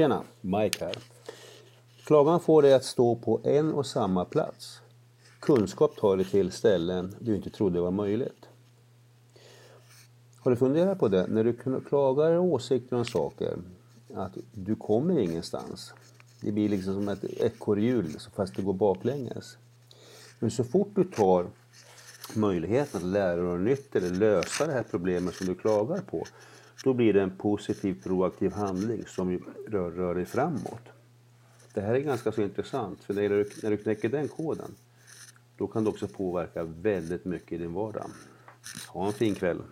Tjena, Mike här. Klagan får dig att stå på en och samma plats. Kunskap tar dig till ställen du inte trodde var möjligt. Har du funderat på det? När du klagar åsikter om saker, att du kommer ingenstans. Det blir liksom som ett ekorrhjul fast det går baklänges. Men så fort du tar möjligheten att lära dig något nytt eller lösa det här problemet som du klagar på, då blir det en positiv proaktiv handling som rör, rör dig framåt. Det här är ganska så intressant, för när du, när du knäcker den koden, då kan du också påverka väldigt mycket i din vardag. Ha en fin kväll!